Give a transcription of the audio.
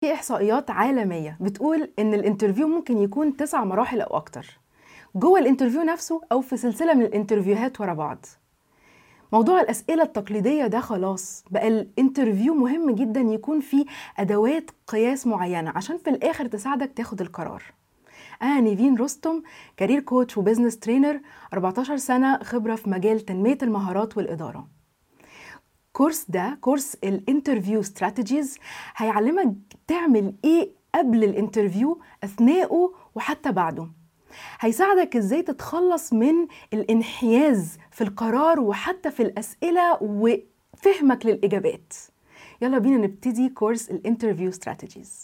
في إحصائيات عالمية بتقول إن ال interview ممكن يكون تسع مراحل أو أكتر جوه ال interview نفسه أو في سلسلة من ال interview هات ورا بعض. موضوع الأسئلة التقليدية ده خلاص بقى ال interview مهم جدا يكون فيه أدوات قياس معينة عشان في الآخر تساعدك تاخد القرار. أنا نيفين رستم career coach و business trainer 14 سنة خبرة في مجال تنمية المهارات والإدارة. كورس ده كورس ال interview strategies هيعلمك تعمل إيه قبل ال interview اثناءه وحتى بعده. هيساعدك إزاي تتخلص من الانحياز في القرار وحتى في الأسئلة وفهمك للإجابات. يلا بينا نبتدي كورس ال interview strategies